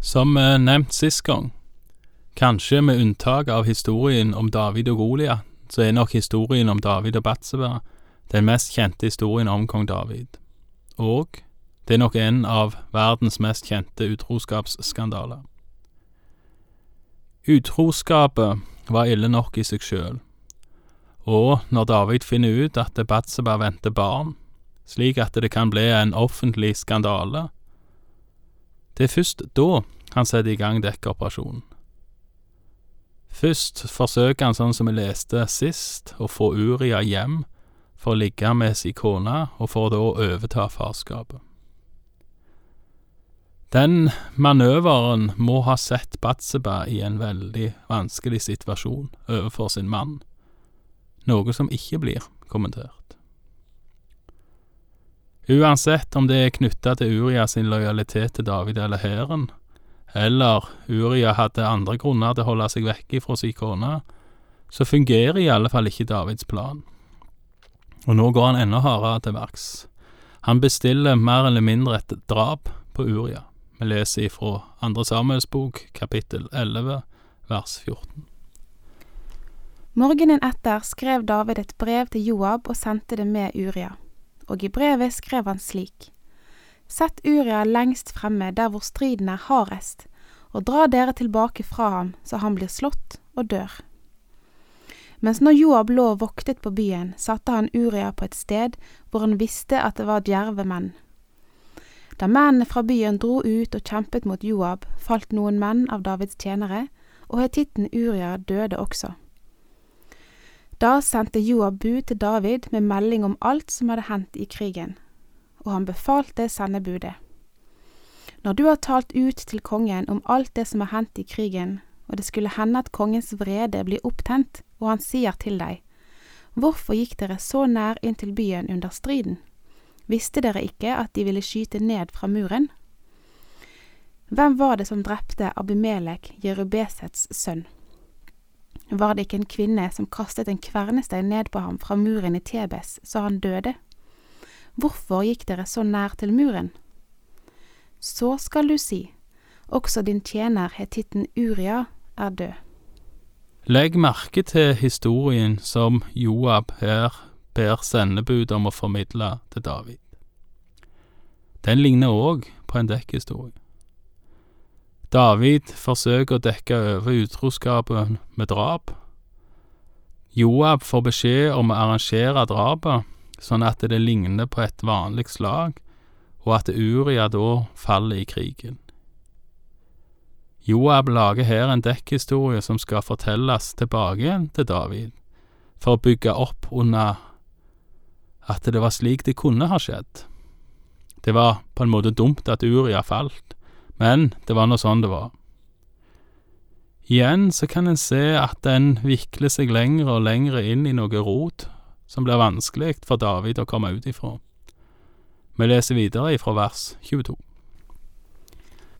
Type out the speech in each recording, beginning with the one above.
Som eh, nevnt sist gang, kanskje med unntak av historien om David og Goliat, så er nok historien om David og Batseba den mest kjente historien om kong David. Og det er nok en av verdens mest kjente utroskapsskandaler. Utroskapet var ille nok i seg sjøl, og når David finner ut at Batseba venter barn, slik at det kan bli en offentlig skandale, det er først da han setter i gang dekkoperasjonen. Først forsøker han, sånn som vi leste sist, å få Uria hjem for å ligge med sin kone, og for da å overta farskapet. Den manøveren må ha sett Batseba i en veldig vanskelig situasjon overfor sin mann, noe som ikke blir kommentert. Uansett om det er knytta til Uria sin lojalitet til David eller hæren, eller Uria hadde andre grunner til å holde seg vekk ifra si kone, så fungerer i alle fall ikke Davids plan. Og nå går han enda hardere til verks. Han bestiller mer eller mindre et drap på Uria. Vi leser ifra Andre Samuels bok, kapittel 11, vers 14. Morgenen etter skrev David et brev til Joab og sendte det med Uria og i brevet skrev han slik. Sett Uria lengst fremme der hvor striden er hardest, og dra dere tilbake fra ham så han blir slått og dør. Mens når Joab lå og voktet på byen, satte han Uria på et sted hvor han visste at det var djerve menn. Da mennene fra byen dro ut og kjempet mot Joab, falt noen menn av Davids tjenere, og hetitten Uria døde også. Da sendte Joab bud til David med melding om alt som hadde hendt i krigen, og han befalte sendebudet. Når du har talt ut til kongen om alt det som har hendt i krigen, og det skulle hende at kongens vrede blir opptent, og han sier til deg, Hvorfor gikk dere så nær inn til byen under striden? Visste dere ikke at de ville skyte ned fra muren? Hvem var det som drepte Abimelek, Jerubesets sønn? Var det ikke en kvinne som kastet en kvernestein ned på ham fra muren i Tebes så han døde? Hvorfor gikk dere så nær til muren? Så skal du si, også din tjener hetitten Uria er død. Legg merke til historien som Joab her ber sendebud om å formidle til David. Den ligner òg på en dekkhistorie. David forsøker å dekke over utroskapen med drap. Joab får beskjed om å arrangere drapet sånn at det ligner på et vanlig slag, og at Uria da faller i krigen. Joab lager her en dekkhistorie som skal fortelles tilbake til David, for å bygge opp under at det var slik det kunne ha skjedd. Det var på en måte dumt at Uria falt, men det var nå sånn det var. Igjen så kan en se at den vikler seg lengre og lengre inn i noe rot som blir vanskelig for David å komme ut ifra. Vi leser videre ifra vers 22.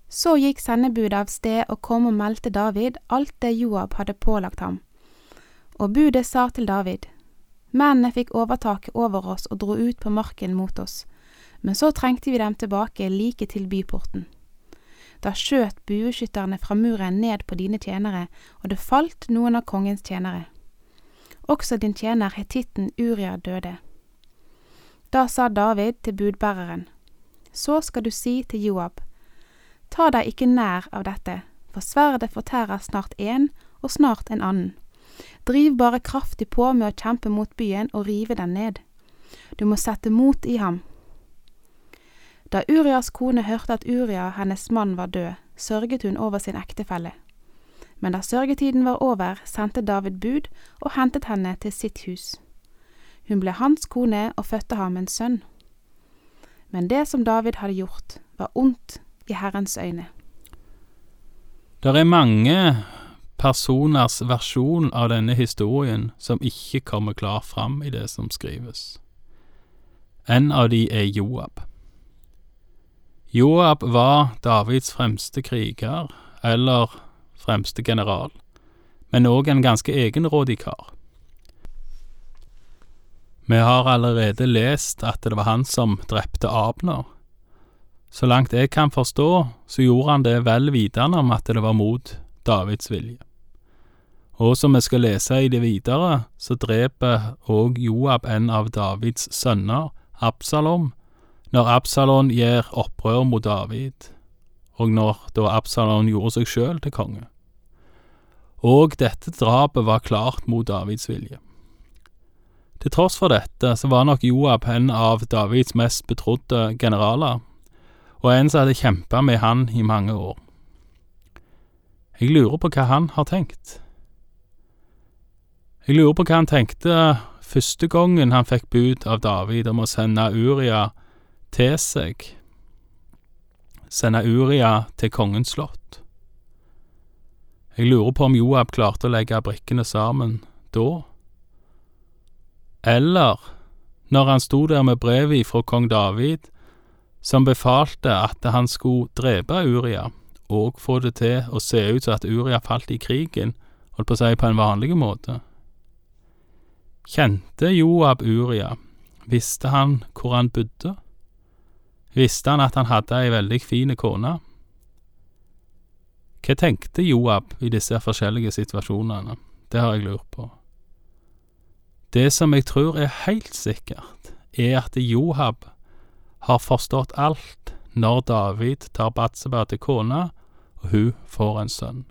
Så gikk sendebudet av sted og kom og meldte David alt det Joab hadde pålagt ham. Og budet sa til David, Mennene fikk overtaket over oss og dro ut på marken mot oss, men så trengte vi dem tilbake like til byporten. Da skjøt bueskytterne fra muren ned på dine tjenere, og det falt noen av kongens tjenere. Også din tjener hetitten Uria døde. Da sa David til budbæreren, Så skal du si til Joab, Ta deg ikke nær av dette, for sverdet fortærer snart én og snart en annen. Driv bare kraftig på med å kjempe mot byen og rive den ned. Du må sette mot i ham, da Urias kone hørte at Uria, hennes mann, var død, sørget hun over sin ektefelle. Men da sørgetiden var over, sendte David bud og hentet henne til sitt hus. Hun ble hans kone og fødte ham en sønn. Men det som David hadde gjort, var ondt i Herrens øyne. Det er mange personers versjon av denne historien som ikke kommer klar fram i det som skrives. En av de er Joab. Joab var Davids fremste kriger, eller fremste general, men òg en ganske egenrådig kar. Vi har allerede lest at det var han som drepte Abner, Så langt jeg kan forstå, så gjorde han det vel vitende om at det var mot Davids vilje. Og som vi skal lese i det videre, så dreper òg Joab en av Davids sønner, Absalom, når Absalon gjør opprør mot David, og når da Absalon gjorde seg sjøl til konge. Og dette drapet var klart mot Davids vilje. Til tross for dette så var nok Joab en av Davids mest betrodde generaler, og en som hadde kjempa med han i mange år. Jeg lurer på hva han har tenkt. Jeg lurer på hva han tenkte første gangen han fikk bud av David om å sende Uria til seg, sende Uria til kongens slott. Jeg lurer på om Joab klarte å legge brikkene sammen da, eller når han sto der med brevet fra kong David, som befalte at han skulle drepe Uria, og få det til å se ut som at Uria falt i krigen, holdt på å si på en vanlig måte. Kjente Joab Uria? Visste han hvor han bodde? Visste han at han hadde ei veldig fin kone? Hva tenkte Joab i disse forskjellige situasjonene? Det har jeg lurt på. Det som jeg tror er helt sikkert, er at Joab har forstått alt når David tar Batseba til kone, og hun får en sønn.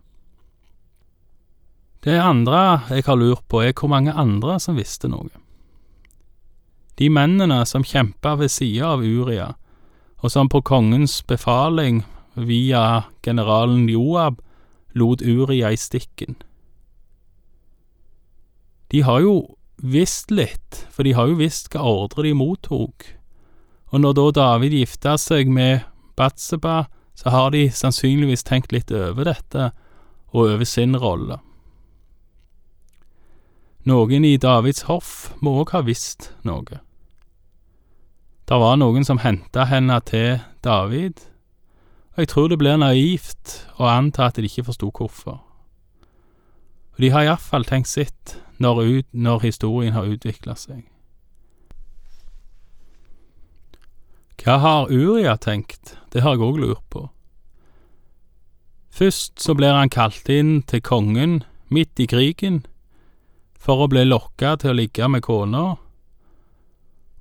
Det andre jeg har lurt på, er hvor mange andre som visste noe. De mennene som kjempa ved sida av Uria, og som på kongens befaling via generalen Joab lot Uria i stikken. De har jo visst litt, for de har jo visst hva ordre de mottok, og når da David gifta seg med Batseba, så har de sannsynligvis tenkt litt over dette og over sin rolle. Noen i Davids hoff må òg ha visst noe. Det var noen som henta henne til David, og jeg tror det blir naivt å anta at de ikke forsto hvorfor. Og de har iallfall tenkt sitt når, ut, når historien har utvikla seg. Hva har Uria tenkt? Det har jeg òg lurt på. Først så blir han kalt inn til kongen midt i krigen for å bli lokka til å ligge med kona,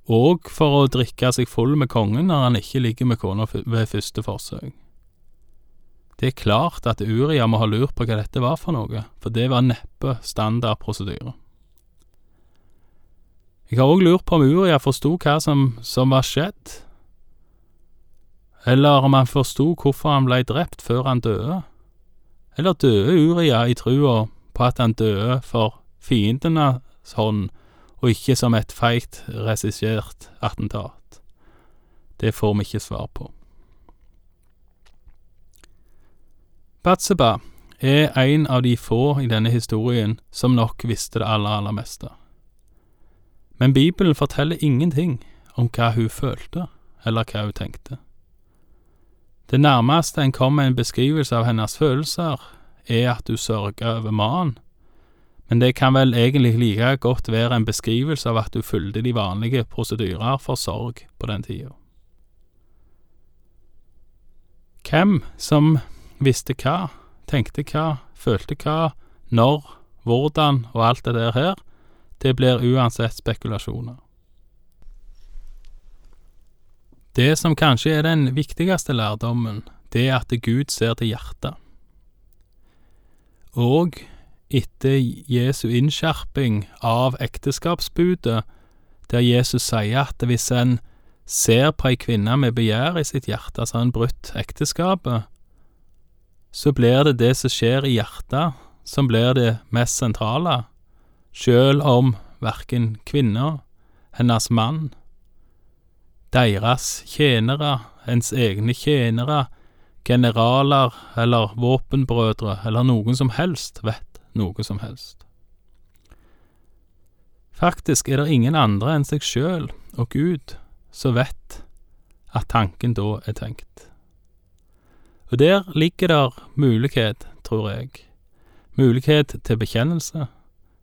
og for å drikke seg full med kongen når han ikke ligger med kona ved første forsøk. Det er klart at Uria må ha lurt på hva dette var for noe, for det var neppe standard prosedyre. Jeg har òg lurt på om Uria forsto hva som, som var skjedd, eller om han forsto hvorfor han blei drept før han døde, eller døde Uria i trua på at han døde for fiendenes hånd, og ikke som et feigt regissert attentat. Det får vi ikke svar på. Batseba er en av de få i denne historien som nok visste det aller, aller meste. Men Bibelen forteller ingenting om hva hun følte, eller hva hun tenkte. Det nærmeste en kommer en beskrivelse av hennes følelser, er at hun sørger over mannen, men det kan vel egentlig like godt være en beskrivelse av at du fulgte de vanlige prosedyrer for sorg på den tida. Hvem som visste hva, tenkte hva, følte hva, når, hvordan og alt det der her, det blir uansett spekulasjoner. Det som kanskje er den viktigste lærdommen, det er at Gud ser til hjertet. Og etter Jesu innskjerping av ekteskapsbudet, der Jesus sier at hvis en ser på ei kvinne med begjær i sitt hjerte, så har en brutt ekteskapet, så blir det det som skjer i hjertet, som blir det mest sentrale, sjøl om verken kvinna, hennes mann, deres tjenere, ens egne tjenere, generaler eller våpenbrødre eller noen som helst vet noe som helst. Faktisk er det ingen andre enn seg sjøl og Gud som vet at tanken da er tenkt. Og der ligger der mulighet, tror jeg. Mulighet til bekjennelse,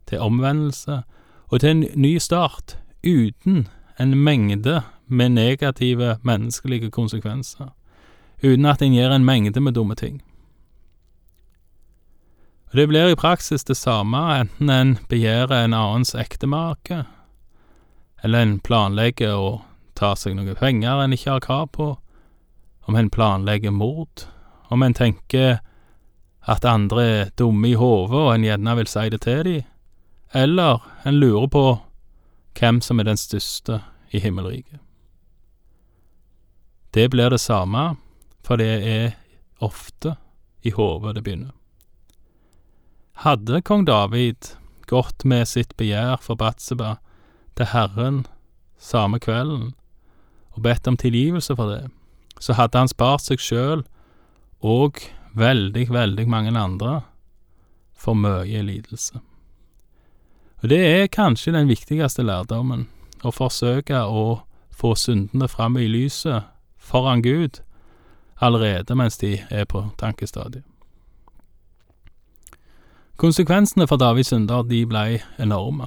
til omvendelse og til en ny start, uten en mengde med negative menneskelige konsekvenser. uten at en gjør en mengde med dumme ting. Og Det blir i praksis det samme enten en begjærer en annens ektemake, eller en planlegger å ta seg noen penger en ikke har krav på, om en planlegger mord, om en tenker at andre er dumme i hodet og en gjerne vil si det til dem, eller en lurer på hvem som er den største i himmelriket. Det blir det samme, for det er ofte i hodet det begynner. Hadde kong David gått med sitt begjær for Batseba til Herren samme kvelden og bedt om tilgivelse for det, så hadde han spart seg sjøl og veldig, veldig mange andre for mye lidelse. Og det er kanskje den viktigste lærdommen, å forsøke å få syndene fram i lyset foran Gud allerede mens de er på tankestadiet. Konsekvensene for Davids synder de ble enorme.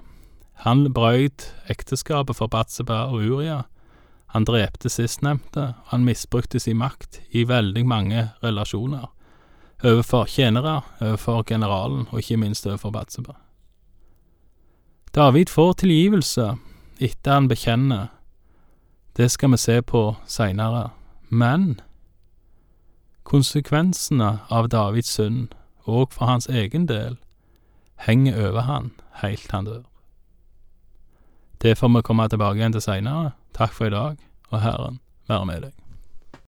Han brøyt ekteskapet for Batseba og Uria. Han drepte sistnevnte, og han misbrukte sin makt i veldig mange relasjoner. Overfor tjenere, overfor generalen, og ikke minst overfor Batseba. David får tilgivelse etter han bekjenner. Det skal vi se på seinere. Men konsekvensene av Davids synd, og for hans egen del, henger over han heilt han dør. Det får vi komme tilbake igjen til seinere. Takk for i dag, og Herren være med deg.